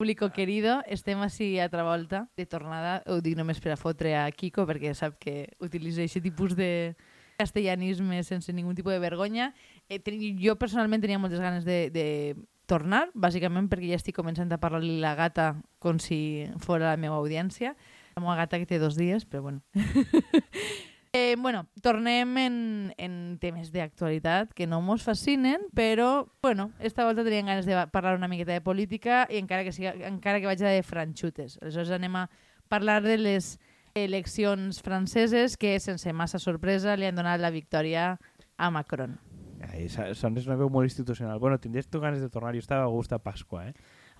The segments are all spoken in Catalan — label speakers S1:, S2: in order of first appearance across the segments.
S1: Público querido, estem així a altra volta. De tornada, ho dic només per a fotre a Kiko, perquè sap que utilitza aquest tipus de castellanisme sense ningú tipus de vergonya. Eh, jo personalment tenia moltes ganes de, de tornar, bàsicament perquè ja estic començant a parlar-li la gata com si fos la meva audiència. La meva gata que té dos dies, però bueno. Eh, bueno, tornem en, en temes d'actualitat que no mos fascinen, però, bueno, esta volta teníem ganes de parlar una miqueta de política i encara que, siga, encara que vaig de franxutes. Aleshores anem a parlar de les eleccions franceses que, sense massa sorpresa, li han donat la victòria a Macron.
S2: Ai, sones una veu molt institucional. Bueno, tindries tu ganes de tornar, jo estava a gust a Pasqua, eh?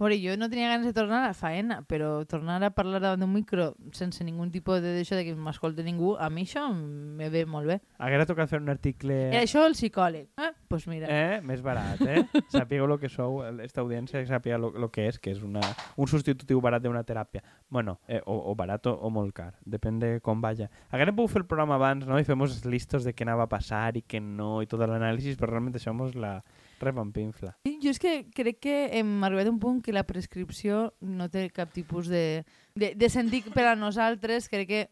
S1: Veure, jo no tenia ganes de tornar a la faena, però tornar a parlar davant d'un micro sense ningú tipus de d'això de que m'escolti ningú, a mi això me ve molt bé.
S2: Haguera tocat fer un article...
S1: Era això el psicòleg. Eh? pues mira.
S2: Eh? Més barat, eh? Sapigueu el que sou, esta audiència sàpiga el que és, que és una, un substitutiu barat d'una teràpia. Bueno, eh, o, o barat o, o molt car, depèn de com vaja. Haguérem pogut fer el programa abans, no? I fem els listos de què anava a passar i què no, i tot l'anàlisi, però realment això mos la, Repampinfla.
S1: Sí, jo és que crec que hem arribat a un punt que la prescripció no té cap tipus de, de, de sentit per a nosaltres. Crec que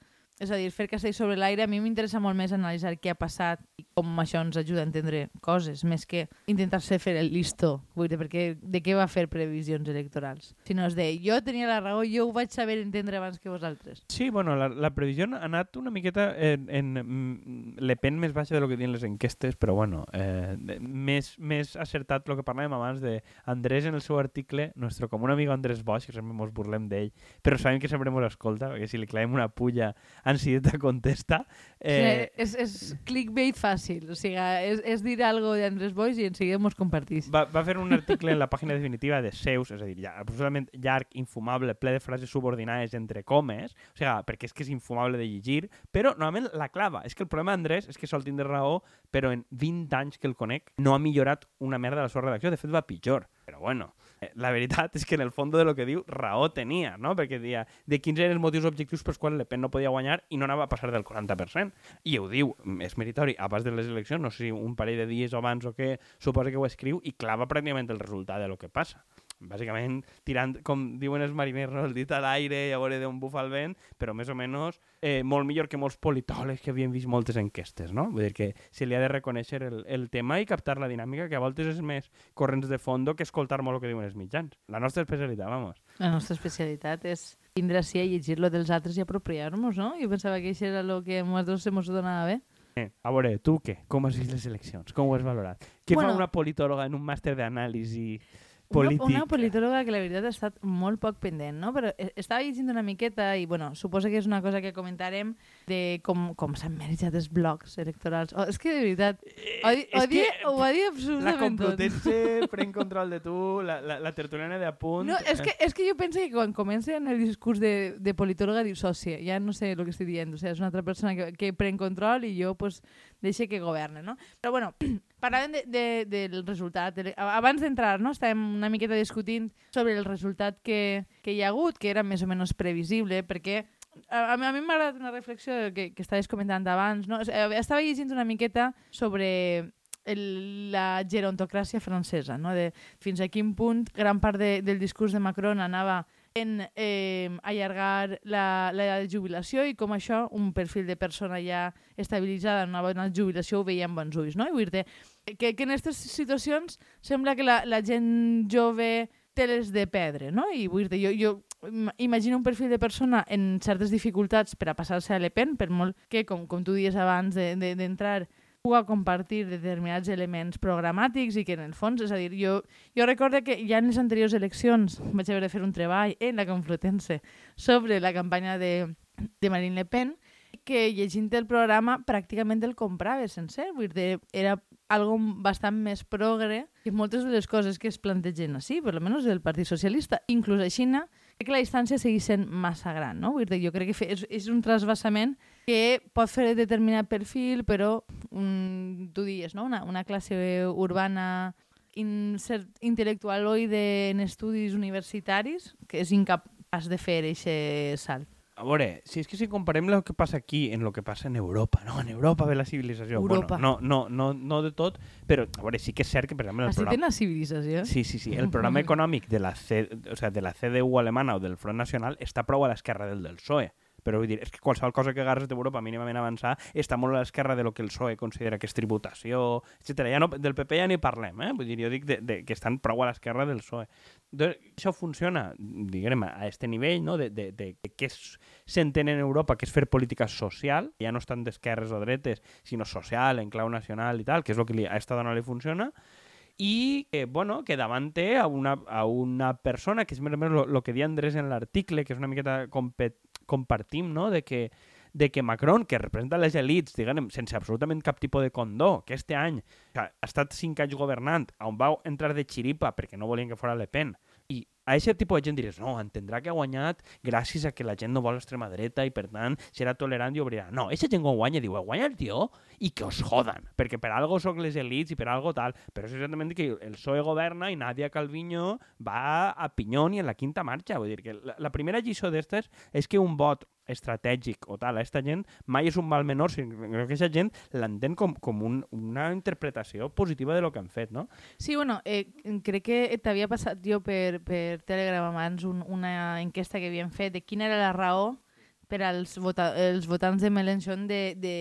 S1: és a dir, fer castell sobre l'aire, a mi m'interessa molt més analitzar què ha passat i com això ens ajuda a entendre coses, més que intentar-se fer el listo, vull dir, perquè de què va fer previsions electorals? Si no és de, jo tenia la raó, jo ho vaig saber entendre abans que vosaltres.
S2: Sí, bueno, la, la previsió ha anat una miqueta en, en, en Le Pen més baixa de lo que diuen les enquestes, però bueno, eh, més, més acertat el que parlàvem abans de Andrés en el seu article, nostre com un amic Andrés Bosch, que sempre ens burlem d'ell, però sabem que sempre ens escolta, perquè si li clavem una pulla Ansieta contesta.
S1: Eh... Sí, és, és clickbait fàcil, o sigui, és, és dir algo d'Andrés Boix i en seguida mos compartís.
S2: Va, va fer un article en la pàgina definitiva de Seus, és a dir, ja, absolutament llarg, infumable, ple de frases subordinades entre comes, o sigui, perquè és que és infumable de llegir, però normalment la clava, és que el problema d'Andrés és que sol tindre raó, però en 20 anys que el conec no ha millorat una merda la seva redacció, de fet va pitjor. Però bueno, la veritat és que en el fons de lo que diu raó tenia, no? Perquè dia de quins eren els motius objectius pels quals Le Pen no podia guanyar i no anava a passar del 40%. I ho diu, és meritori, abans de les eleccions, no sé si un parell de dies o abans o què, suposa que ho escriu i clava pràcticament el resultat de lo que passa bàsicament tirant, com diuen els mariners, no? el dit a l'aire i a veure d'on bufa el vent, però més o menys eh, molt millor que molts politòlegs que havien vist moltes enquestes, no? Vull dir que se li ha de reconèixer el, el tema i captar la dinàmica, que a voltes és més corrents de fondo que escoltar molt el que diuen els mitjans. La nostra especialitat, vamos.
S1: La nostra especialitat és tindre a llegir-lo dels altres i apropiar-nos, no? Jo pensava que això era el que a nosaltres se mos donava bé.
S2: Eh, a veure, tu què? Com has vist les eleccions? Com ho has valorat? Què bueno, fa una politòloga en un màster d'anàlisi polític.
S1: Una, una politòloga que la veritat ha estat molt poc pendent, no? Però e, estava llegint una miqueta i, bueno, suposo que és una cosa que comentarem de com, com s'han mereixat els blocs electorals. Oh, és que, de veritat, odi, eh, odi, ho va dir absolutament
S2: La Complutense pren control de tu, la, la, la tertuliana de apunt...
S1: No, és que, és que jo penso que quan comença en el discurs de, de politòloga diu sòcia, ja no sé el que estic dient, o sigui, és una altra persona que, que pren control i jo, pues, deixe que governe, no? Però, bueno, parlàvem de, de, del resultat. Abans d'entrar, no? estàvem una miqueta discutint sobre el resultat que, que hi ha hagut, que era més o menys previsible, perquè a, a mi m'ha agradat una reflexió que, que estaves comentant abans. No? Estava llegint una miqueta sobre el, la gerontocràcia francesa, no? de fins a quin punt gran part de, del discurs de Macron anava en eh, allargar la, la de jubilació i com això, un perfil de persona ja estabilitzada en una bona jubilació ho veia amb bons ulls, no? I vull dir que, que en aquestes situacions sembla que la, la gent jove té les de perdre, no? I vull dir jo, jo imagino un perfil de persona en certes dificultats per a passar-se a Le Pen, per molt que, com, com tu dies abans d'entrar, de, de, puga compartir determinats elements programàtics i que en el fons, és a dir, jo, jo recordo que ja en les anteriors eleccions vaig haver de fer un treball en la Conflutense sobre la campanya de, de Marine Le Pen que llegint el programa pràcticament el comprava sencer, vull dir, era algo bastant més progre que moltes de les coses que es plantegen així, per almenys el Partit Socialista, inclús a Xina, crec que la distància segueix sent massa gran, no? Vull dir, jo crec que és, és un trasbassament que pot fer determinat perfil, però un, tu dies, no? Una, una classe urbana in, intel·lectualoide en estudis universitaris que és incapaç de fer aquest salt.
S2: a veure, si és que si comparem el que passa aquí en el que passa en Europa, no, en Europa ve la civilització.
S1: Europa.
S2: Bueno, no, no, no, no de tot, però a veure, sí que és cert que, per exemple, el
S1: Així
S2: programa...
S1: tenen civilització.
S2: Sí, sí, sí. El programa econòmic de la, C, o sea, de la CDU alemana o del Front Nacional està prou a l'esquerra del del PSOE. Però vull dir, és que qualsevol cosa que agarres d'Europa mínimament avançar està molt a l'esquerra de lo que el PSOE considera que és tributació, etc. Ja no, del PP ja ni parlem, eh? Vull dir, jo dic de, de, que estan prou a l'esquerra del PSOE. Doncs això funciona, diguem, a este nivell, no? de, de, de, de què s'entén en Europa, que és fer política social, ja no estan d'esquerres o dretes, sinó social, en clau nacional i tal, que és el que li, a esta dona li funciona, i que, bueno, que davant té a una, a una persona, que és més o menys el que dia Andrés en l'article, que és una miqueta compet, compartim, no?, de que, de que Macron, que representa les elites, diguem, sense absolutament cap tipus de condó, que este any que ha estat cinc anys governant, on va entrar de xiripa perquè no volien que fora Le Pen, a aquest tipus de gent diries, no, entendrà que ha guanyat gràcies a que la gent no vol l'extrema dreta i, per tant, serà tolerant i obrirà. No, aquesta gent quan guanya diu, guanya el tio i que us jodan, perquè per algo soc les elites i per algo tal, però és exactament que el PSOE governa i Nadia Calviño va a pinyón i en la quinta marxa. Vull dir que la, la primera lliçó d'estes és que un vot estratègic o tal a esta gent mai és un mal menor, sinó que aquesta gent l'entén com, com un, una interpretació positiva de lo que han fet, no?
S1: Sí, bueno, eh, crec que t'havia passat jo per, per Telegram abans un, una enquesta que havíem fet de quina era la raó per als, vota els votants de Mélenchon de, de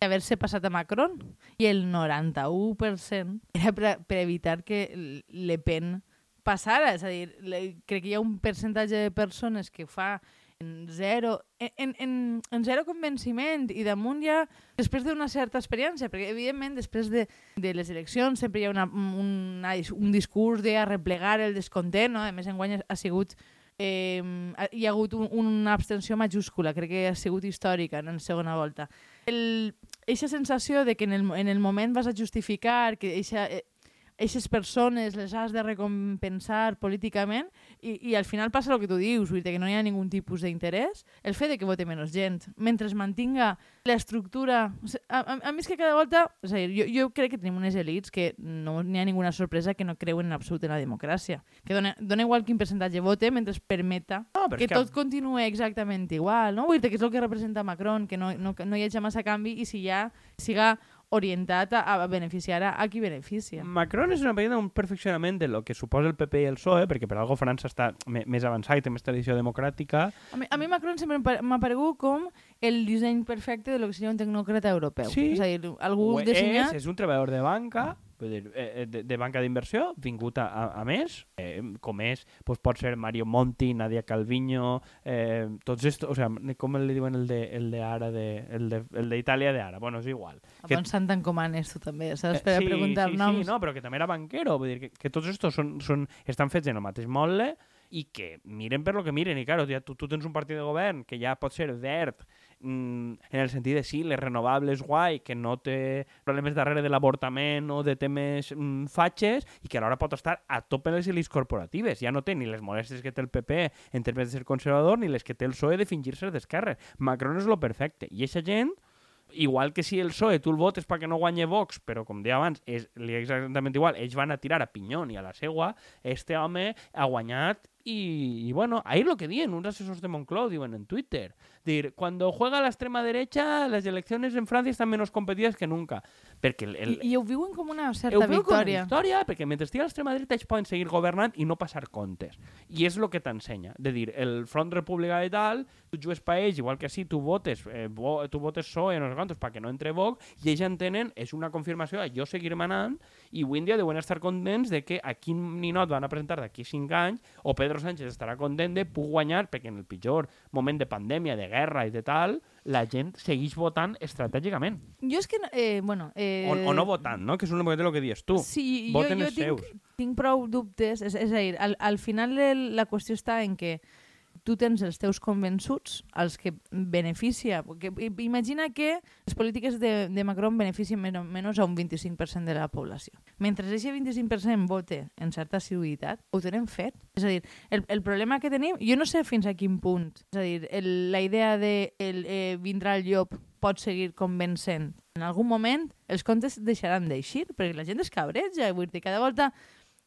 S1: haver-se passat a Macron i el 91% era per, per evitar que Le Pen passara, és a dir, le, crec que hi ha un percentatge de persones que fa en zero, en, en, en zero convenciment i damunt ja després d'una certa experiència, perquè evidentment després de, de les eleccions sempre hi ha una, una, un discurs de replegar el descontent, no? a més enguany ha sigut eh, hi ha hagut un, una abstenció majúscula, crec que ha sigut històrica en la segona volta. El, eixa sensació de que en el, en el moment vas a justificar que eixa, eh, aquestes persones les has de recompensar políticament i, i al final passa el que tu dius, vull dir que no hi ha ningun tipus d'interès, el fet de que vote menys gent, mentre es mantinga l'estructura... o sigui, A, a, a mi és que cada volta... És a dir, jo, jo crec que tenim unes elites que no n'hi ha ninguna sorpresa que no creuen en absolut en la democràcia, que dona, dona igual quin percentatge vote mentre es permeta
S2: No,
S1: que,
S2: que-
S1: tot continue exactament igual, no? Vull dir que és el que representa Macron, que no, no, no hi hagi massa canvi i si ja siga orientat a, a beneficiar a, a qui beneficia.
S2: Macron és una mica un perfeccionament de lo que suposa el PP i el PSOE, perquè per algo França està més avançat i té més tradició democràtica.
S1: A mi, a mi Macron sempre m'ha paregut com el disseny perfecte de lo que seria un tecnòcrata europeu.
S2: Sí.
S1: És a dir, algú
S2: Ho
S1: dissenyat...
S2: és, és un treballador de banca, vull dir, eh, eh, de, de banca d'inversió, vingut a, a, a més, eh, com és, doncs pot ser Mario Monti, Nadia Calviño, eh, tots estos, o sea, com li diuen el de, el de ara, de, el de, el d'Itàlia de ara, bueno, és igual.
S1: Que... Bon Sant Encomanes, tu també, saps? Per
S2: Eh,
S1: a preguntar
S2: sí,
S1: noms.
S2: Sí, no, però que també era banquero, vull dir que, que tots estos són, són, estan fets en el mateix motle i que miren per lo que miren, i claro, ja tu, tu tens un partit de govern que ja pot ser verd, en el sentit de sí, les renovables guai, que no té problemes darrere de l'avortament o de temes mm, fatxes, i que alhora pot estar a tope en les elites corporatives. Ja no té ni les molèsties que té el PP en termes de ser conservador, ni les que té el PSOE de fingir-se d'esquerra. Macron és lo perfecte. I aquesta gent igual que si el PSOE tu el votes perquè no guanye Vox, però com deia abans, és, li és exactament igual, ells van a tirar a pinyón i a la seua, este home ha guanyat y, y bueno, ahí lo que diuen uns assessors de Moncloa, diuen en Twitter. Dir, cuando juega la extrema derecha, las elecciones en Francia están menos competidas que nunca. Perquè el, el,
S1: I, I ho viuen com una
S2: ho
S1: certa
S2: veu com una
S1: victòria.
S2: victòria, perquè mentre estigui a l'extrema dreta ells poden seguir governant i no passar comptes. I és el que t'ensenya. De dir, el Front Republicà i tal, tu jugues per ells, igual que si tu votes, eh, vo, tu votes PSOE, no sé quantos, perquè no entre Vox, i ells entenen, és una confirmació jo seguir manant, i avui en dia deuen estar contents de que a quin ninot van a presentar d'aquí 5 anys, o Pedro Sánchez estarà content de puc guanyar, perquè en el pitjor moment de pandèmia, de guerra i de tal, la gent segueix votant estratègicament.
S1: Jo és que... Eh, bueno, eh,
S2: O, o no votant, no? Que és una miqueta el que dius tu.
S1: Sí, jo,
S2: Voten
S1: jo
S2: els
S1: tinc,
S2: seus.
S1: tinc prou dubtes. És, és a dir, al, al final el, la qüestió està en que tu tens els teus convençuts, els que beneficia. I- imagina que les polítiques de, de Macron beneficien menys, menys a un 25% de la població. Mentre aquest 25% vote en certa assiduïtat, ho tenen fet. És a dir, el, el problema que tenim, jo no sé fins a quin punt, és a dir, el, la idea de el, eh, vindrà el llop pot seguir convencent. En algun moment els comptes deixaran d'eixir, perquè la gent es cabreja, vull dir, cada volta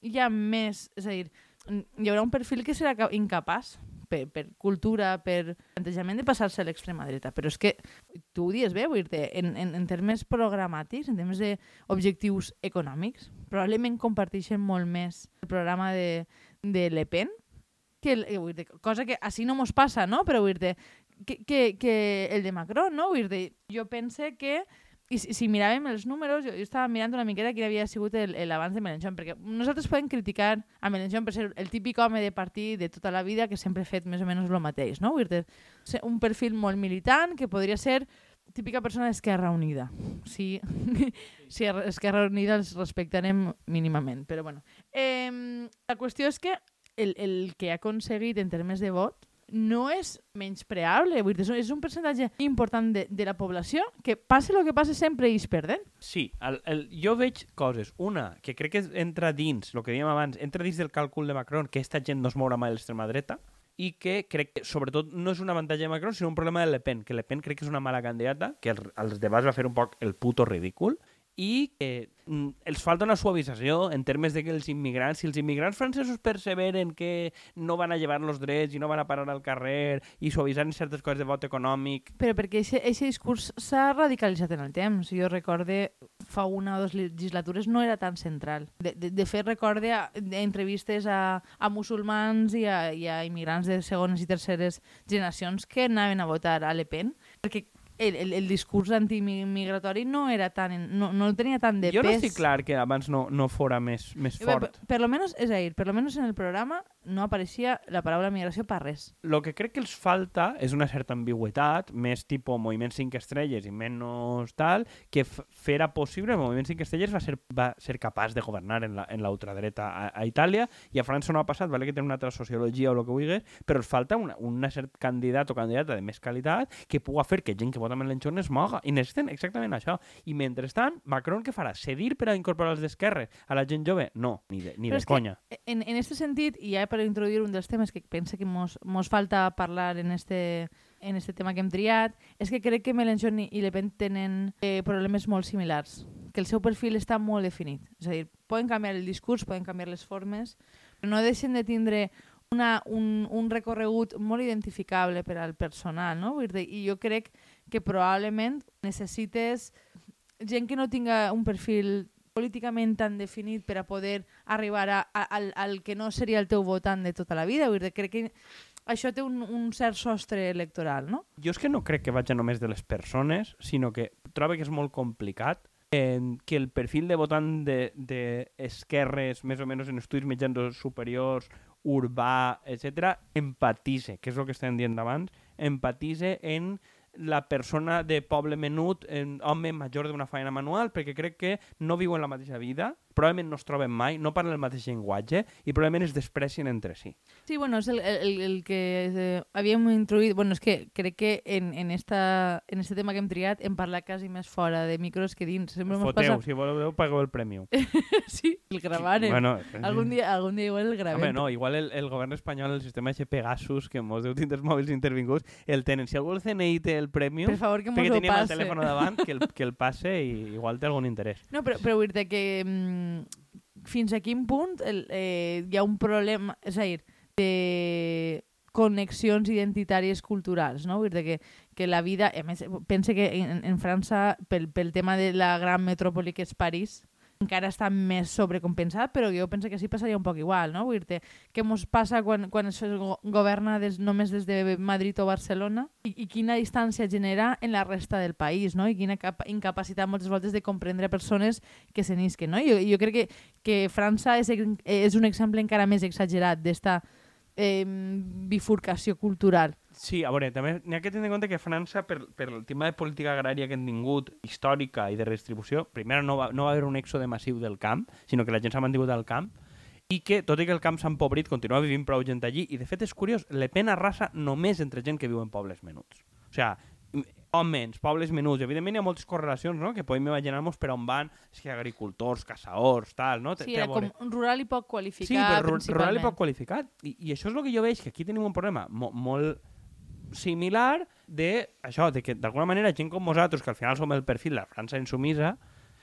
S1: hi ha més... És a dir, hi haurà un perfil que serà ca- incapaç per, per cultura, per plantejament de passar-se a l'extrema dreta. Però és que tu ho dius bé, vull dir en, en, en termes programàtics, en termes d'objectius econòmics, probablement comparteixen molt més el programa de, de Le Pen que el, vull dir, cosa que així no mos passa, no? Però vull dir, que, que, que el de Macron, no? Vull dir, jo pense que i si, si miràvem els números, jo, jo estava mirant una miqueta quin havia sigut l'abans de Mélenchon, perquè nosaltres podem criticar a Mélenchon per ser el típic home de partit de tota la vida que sempre ha fet més o menys el mateix, no? Dir, un perfil molt militant que podria ser típica persona d'Esquerra Unida. Si, si Esquerra Unida els respectarem mínimament, però bueno. Eh, la qüestió és que el, el que ha aconseguit en termes de vot no és menyspreable, vull dir, és un percentatge important de, de la població que passe el que passe sempre i es perden.
S2: Sí, el, el, jo veig coses. Una, que crec que entra dins, el que dèiem abans, entra dins del càlcul de Macron, que aquesta gent no es mourà mai a l'extrema dreta, i que crec que, sobretot, no és un avantatge de Macron, sinó un problema de Le Pen, que Le Pen crec que és una mala candidata, que als debats va fer un poc el puto ridícul, i que mm, els falta una suavització en termes de que els immigrants, si els immigrants francesos perseveren que no van a llevar els drets i no van a parar al carrer i suavitzant certes coses de vot econòmic...
S1: Però perquè aquest discurs s'ha radicalitzat en el temps. Jo recorde fa una o dues legislatures no era tan central. De, de, de fet, recorde a, entrevistes a, a musulmans i a, i a immigrants de segones i terceres generacions que anaven a votar a Le Pen perquè el, el, el discurs antimigratori no era tan, no, no tenia tant de
S2: jo
S1: pes.
S2: Jo no estic clar que abans no, no fora més, més fort.
S1: Per, per, lo menos, és a dir, per lo menos en el programa no apareixia la paraula migració per res.
S2: Lo que crec que els falta és una certa ambigüetat, més tipus Moviment 5 Estrelles i menys tal, que fera possible, el Moviment 5 Estrelles va ser, va ser capaç de governar en la, a, a Itàlia i a França no ha passat, vale que té una altra sociologia o el que vulguis, però els falta una, una cert candidat o candidata de més qualitat que pugui fer que gent que vota vota Melanchon es moga. I necessiten exactament això. I mentrestant, Macron què farà? Cedir per a incorporar els d'esquerra a la gent jove? No, ni de, ni Però de conya.
S1: En, en este sentit, i ja per introduir un dels temes que pense que mos, mos falta parlar en este, en este tema que hem triat, és que crec que Melanchon i Le Pen tenen eh, problemes molt similars, que el seu perfil està molt definit. És a dir, poden canviar el discurs, poden canviar les formes, però no deixen de tindre una, un, un recorregut molt identificable per al personal, no? Vull dir, I jo crec que probablement necessites gent que no tinga un perfil políticament tan definit per a poder arribar a, a, al, al que no seria el teu votant de tota la vida. Vull dir, crec que això té un, un cert sostre electoral, no?
S2: Jo és que no crec que vagi només de les persones, sinó que trobo que és molt complicat en que el perfil de votant d'esquerres, de, de més o menys en estudis mitjans superiors urbà, etc, empatitze, que és el que estem dient abans, empatitze en la persona de poble menut, en home major d'una feina manual, perquè crec que no viuen la mateixa vida, probablement no es troben mai, no parlen el mateix llenguatge i probablement es desprecien entre si.
S1: Sí, bueno, és el, el, el que eh, havíem introduït... Bueno, és que crec que en, en, esta, en este tema que hem triat hem parlat quasi més fora de micros que dins.
S2: Sempre Foteu, passa... si voleu, pagueu el premi.
S1: sí, el gravarem. Sí, bueno, algun, dia, algun dia igual el gravem.
S2: Home, no, igual el, el govern espanyol, el sistema de Pegasus, que mos deu tindre els mòbils intervinguts, el tenen. Si algú el CNI té el premi,
S1: per favor, que mos
S2: ho
S1: passe.
S2: el telèfon davant, que el, que el passe i igual té algun interès.
S1: No, però, però vull dir que mm, fins a quin punt el, eh, hi ha un problema, és a dir, de connexions identitàries culturals, no? Vull dir que, que la vida... A més, pense que en, en França, pel, pel tema de la gran metròpoli que és París, encara està més sobrecompensat, però jo penso que sí passaria un poc igual, no? Vull dir què ens passa quan, quan es governa des, només des de Madrid o Barcelona I, i quina distància genera en la resta del país, no? I quina cap, incapacitat moltes voltes de comprendre persones que se n'isquen, no? Jo, jo crec que, que França és, és un exemple encara més exagerat d'esta eh, bifurcació cultural.
S2: Sí, a veure, també n'hi ha que tenir en compte que França, per, per el tema de política agrària que han tingut, històrica i de redistribució, primer no va, no va haver un èxode massiu del camp, sinó que la gent s'ha mantingut al camp, i que, tot i que el camp s'ha empobrit, continua vivint prou gent allí, i de fet és curiós, Le Pen arrasa només entre gent que viu en pobles menuts. O sigui, homes, pobles menuts. Evidentment hi ha moltes correlacions, no?, que podem imaginar-nos per on van, que agricultors, caçadors, tal, no?
S1: Sí, era com rural i poc qualificat,
S2: Sí, però rural i poc qualificat. I, I això és el que jo veig, que aquí tenim un problema mo molt similar de això, de que d'alguna manera gent com nosaltres, que al final som el perfil de la França insumisa,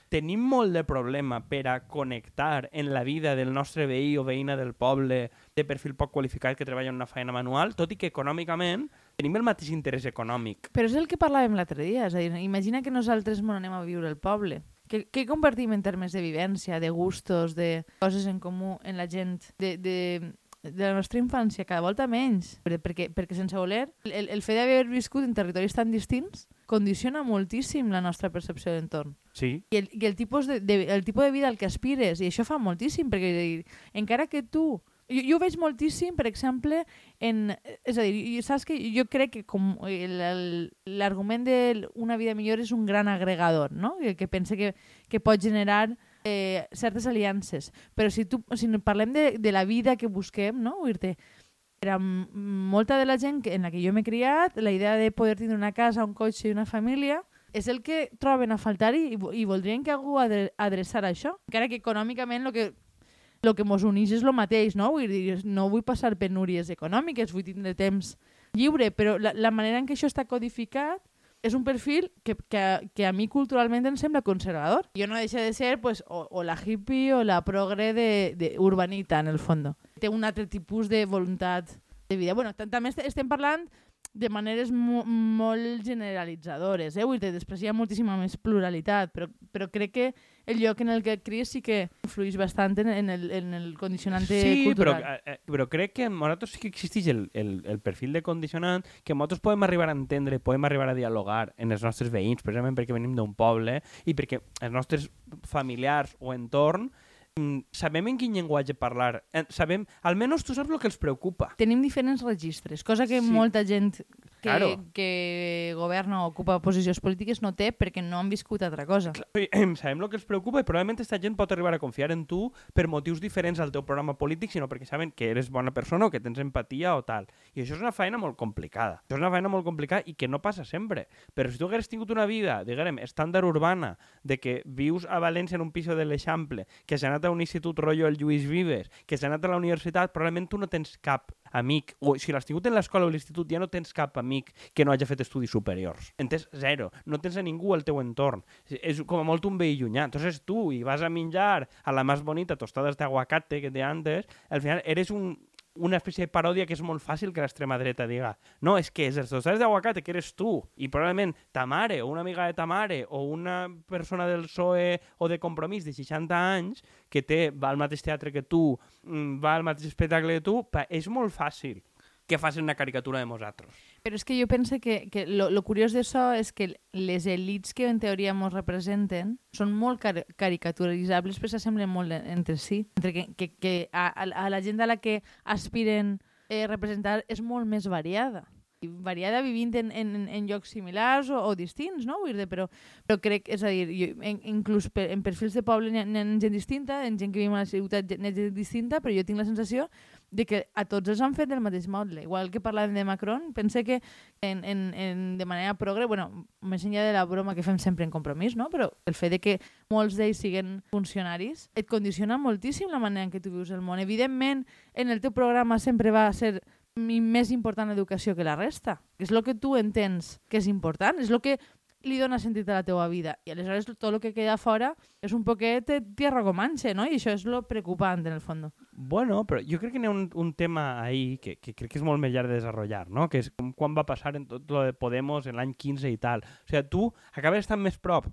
S2: tenim molt de problema per a connectar en la vida del nostre veí o veïna del poble de perfil poc qualificat que treballa en una feina manual, tot i que econòmicament tenim el mateix interès econòmic.
S1: Però és el que parlàvem l'altre dia, és a dir, imagina que nosaltres m'on anem a viure al poble. Què, què compartim en termes de vivència, de gustos, de coses en comú en la gent, de, de, de la nostra infància, cada volta menys. Per- Perquè, perquè sense voler, el, el fet d'haver viscut en territoris tan distints condiciona moltíssim la nostra percepció de l'entorn.
S2: Sí,
S1: I el, i el, tipus de, de, el tipus de vida al que aspires, i això fa moltíssim, perquè dir, encara que tu... Jo, jo ho veig moltíssim, per exemple, en... És a dir, saps que jo crec que com l'argument de una vida millor és un gran agregador, no? Que, que pensa que, que pot generar eh, certes aliances. Però si, tu, si parlem de, de la vida que busquem, no? Vull dir per a m- molta de la gent en la que jo m'he criat, la idea de poder tindre una casa, un cotxe i una família és el que troben a faltar i, i vo- i voldrien que algú adre adreçar això. Encara que econòmicament el que, lo que mos uneix és el mateix, no? Vull dir, no vull passar penúries econòmiques, vull tindre temps lliure, però la, la manera en què això està codificat és un perfil que, que, que a mi culturalment em sembla conservador. Jo no deixa de ser pues, o, o la hippie o la progre de, de urbanita, en el fons. Té un altre tipus de voluntat de vida. Bueno, tam- també est- estem parlant de maneres mo molt generalitzadores. Eh? Vull dir, després hi ha moltíssima més pluralitat, però, però crec que el lloc en el que cries sí que influeix bastant en, en, el, en el condicionante
S2: sí però,
S1: cultural.
S2: eh, eh, però crec que en nosaltres sí que existeix el, el, el perfil de condicionant que nosaltres podem arribar a entendre, podem arribar a dialogar en els nostres veïns, precisament perquè venim d'un poble i perquè els nostres familiars o entorn sabem en quin llenguatge parlar. Eh, Sabem, almenys tu saps el que els preocupa.
S1: Tenim diferents registres, cosa que
S2: Sí.
S1: molta gent que,
S2: Claro.
S1: que governa o ocupa posicions polítiques no té perquè no han viscut altra cosa.
S2: I, sabem el que els preocupa i probablement aquesta gent pot arribar a confiar en tu per motius diferents al teu programa polític, sinó perquè saben que eres bona persona o que tens empatia o tal. I això és una feina molt complicada. Això és una feina molt complicada i que no passa sempre. Però si tu hagués tingut una vida, diguem, estàndard urbana, de que vius a València en un piso de l'Eixample, que s'ha anat a un institut rotllo el Lluís Vives, que s'ha anat a la universitat, probablement tu no tens cap amic, o si l'has tingut en l'escola o l'institut, ja no tens cap amic que no hagi fet estudis superiors. Entens? Zero. No tens a ningú al teu entorn. És com a molt un veí llunyà. Entonces tu i vas a menjar a la més bonita tostadas de aguacate que té antes, al final eres un, una espècie de paròdia que és molt fàcil que l'extrema dreta diga no, és que és els tostades d'aguacate que eres tu i probablement ta mare o una amiga de ta mare o una persona del PSOE o de Compromís de 60 anys que té, va al mateix teatre que tu, mm, va al mateix espectacle que tu, és molt fàcil que facin una caricatura de nosaltres.
S1: Però és que jo penso que, que lo, lo curiós d'això és que les elites que en teoria ens representen són molt car caricaturitzables però s'assemblen molt en- entre si. Entre que, que, que a, a, la gent a la que aspiren eh, representar és molt més variada. Variada vivint en, en, en llocs similars o, o distints, no? Vull dir, però, però crec, és a dir, jo, en, inclús per, en perfils de poble n'hi ha, ha gent distinta, en gent que viu a la ciutat n'hi ha gent distinta, però jo tinc la sensació de que a tots els han fet del mateix mode. Igual que parlàvem de Macron, pense que en, en, en, de manera progre, bueno, més enllà de la broma que fem sempre en compromís, no? però el fet de que molts d'ells siguin funcionaris et condiciona moltíssim la manera en què tu vius el món. Evidentment, en el teu programa sempre va ser més important l'educació que la resta. És el que tu entens que és important, és el que li dona sentit a la teua vida. I aleshores tot el que queda fora és un poquet de tierra comanche, no? I això és lo preocupant, en el fons.
S2: Bueno, però jo crec que n'hi ha un, un tema ahí que, que crec que és molt més llarg de desenvolupar, no? que és com quan va passar en tot lo de Podemos en l'any 15 i tal. O sigui, tu acabes estant més prop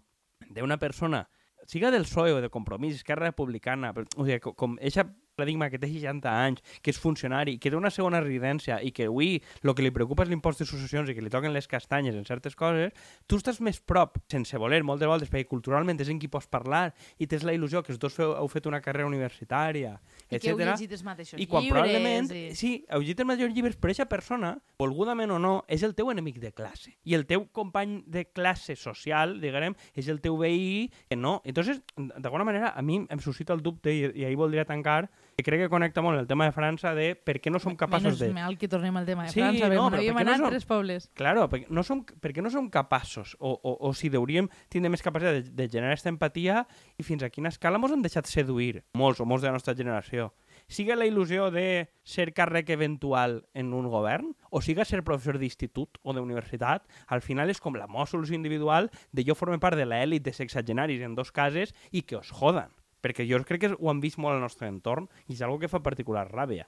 S2: d'una persona, siga del PSOE o de Compromís, Esquerra Republicana, però, o sigui, com eixa paradigma que té 60 anys, que és funcionari, que té una segona residència i que avui el que li preocupa és l'impost de successions i que li toquen les castanyes en certes coses, tu estàs més prop, sense voler, moltes voltes, perquè culturalment és en qui pots parlar i tens la il·lusió que els dos feu, heu fet una carrera universitària,
S1: I que heu
S2: etc.
S1: llegit els mateixos
S2: I quan
S1: llibres.
S2: probablement,
S1: i...
S2: sí, heu llegit els mateixos llibres, però aquesta persona, volgudament o no, és el teu enemic de classe. I el teu company de classe social, diguem, és el teu veí que no. Entonces, d'alguna manera, a mi em suscita el dubte, i, i ahir voldria tancar, que crec que connecta molt el tema de França de per què no som capaços
S1: Menys
S2: de...
S1: mal que tornem al tema de
S2: Sí,
S1: França,
S2: no,
S1: no,
S2: però
S1: havíem
S2: què no
S1: anat
S2: som-
S1: tres pobles.
S2: Claro, perquè no som, perquè no som capaços, o, o, o si hauríem tindre més capacitat de, de generar aquesta empatia i fins a quina escala ens han deixat seduir molts o molts de la nostra generació. siga la il·lusió de ser càrrec eventual en un govern, o siga ser professor d'institut o d'universitat, al final és com la solució individual de jo formar part de l'elit de sexagenaris en dos cases i que os jodan. Perquè jo crec que ho han vist molt al nostre entorn i és algo que fa particular ràbia.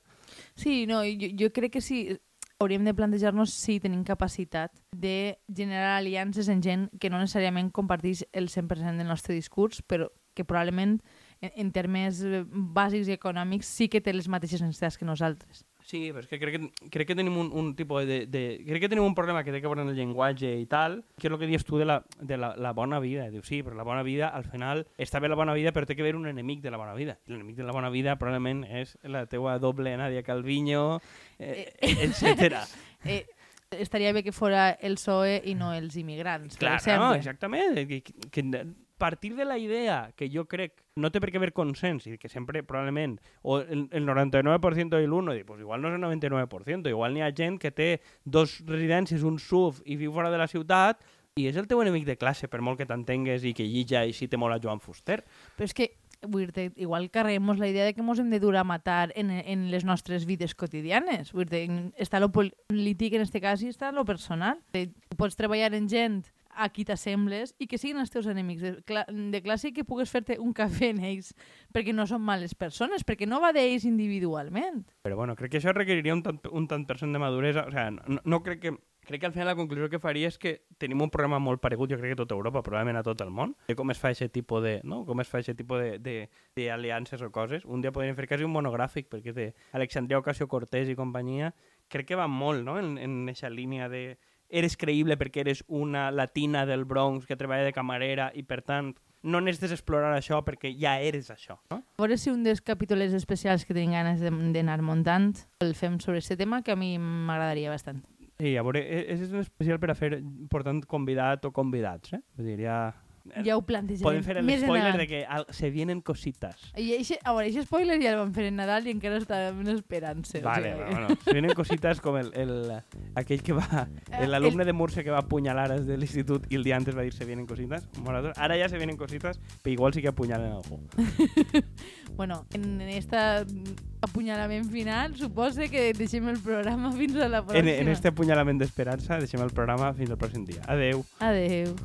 S1: Sí, no, jo, jo crec que sí, hauríem de plantejar-nos si tenim capacitat de generar aliances en gent que no necessàriament comparteix el 100% del nostre discurs, però que probablement en, en termes bàsics i econòmics sí que té les mateixes necessitats que nosaltres.
S2: Sí, però és que crec que, crec que tenim un, un tipus de, de... Crec que tenim un problema que té que veure amb el llenguatge i tal, que és el que dius tu de, la, de la, la bona vida. Dius, sí, però la bona vida, al final, està bé la bona vida, però té que haver un enemic de la bona vida. L'enemic de la bona vida probablement és la teua doble Nadia Calviño, eh, eh, etc.
S1: eh, estaria bé que fora el PSOE i no els immigrants,
S2: Clar,
S1: per exemple.
S2: no, exactament. Que, que, que partir de la idea que jo crec no té per què haver consens i que sempre probablement o el, el 99% i l'1 i pues igual no és el 99% igual n'hi ha gent que té dos residències un SUV i viu fora de la ciutat i és el teu enemic de classe per molt que t'entengues i que llitja i si té molt a Joan Fuster
S1: Però és que, dir igual carreguem la idea de que ens hem de dur a matar en, en les nostres vides quotidianes. Vull dir està lo polític en este cas i està lo personal. Eh, Pots treballar en gent a qui t'assembles i que siguin els teus enemics de, cla de classe que pugues fer-te un cafè en ells perquè no són males persones, perquè no va d'ells individualment.
S2: però bueno, crec que això requeriria un tant, un tant per cent de maduresa o sea, no, no crec que Crec que al final la conclusió que faria és que tenim un problema molt paregut, jo crec que a tota Europa, probablement a tot el món, de com es fa aquest tipus de, no? com es fa aquest tipus de, de, de aliances o coses. Un dia podríem fer quasi un monogràfic, perquè de Alexandria Ocasio-Cortez i companyia, crec que va molt no? en, en aquesta línia de eres creïble perquè eres una latina del Bronx que treballa de camarera i per tant no necessites explorar això perquè ja eres això. No?
S1: A veure si un dels capítols especials que tenim ganes de- d'anar muntant el fem sobre aquest tema, que a mi m'agradaria bastant.
S2: Sí, a veure, e- és un especial per a fer portant convidat o convidats, eh? Vull dir, ja...
S1: Ja ho plantejarem.
S2: Podem fer el
S1: més
S2: spoiler
S1: endavant.
S2: de que se vienen cositas.
S1: I eixe, a veure, aquest spoiler ja el vam fer en Nadal i encara estàvem en esperança.
S2: Vale,
S1: o sigui,
S2: bueno, se vienen cositas com el, el, aquell que va, l'alumne de Murcia que va apunyalar des de l'institut i el dia antes va dir se vienen cositas. Morador. Ara ja se vienen cositas, però igual sí que apunyalen algú.
S1: Bueno, en esta apunyalament final, suposa que deixem el programa fins a la pròxima.
S2: En, en este apunyalament d'esperança deixem el programa fins al pròxim dia. Adeu.
S1: Adeu.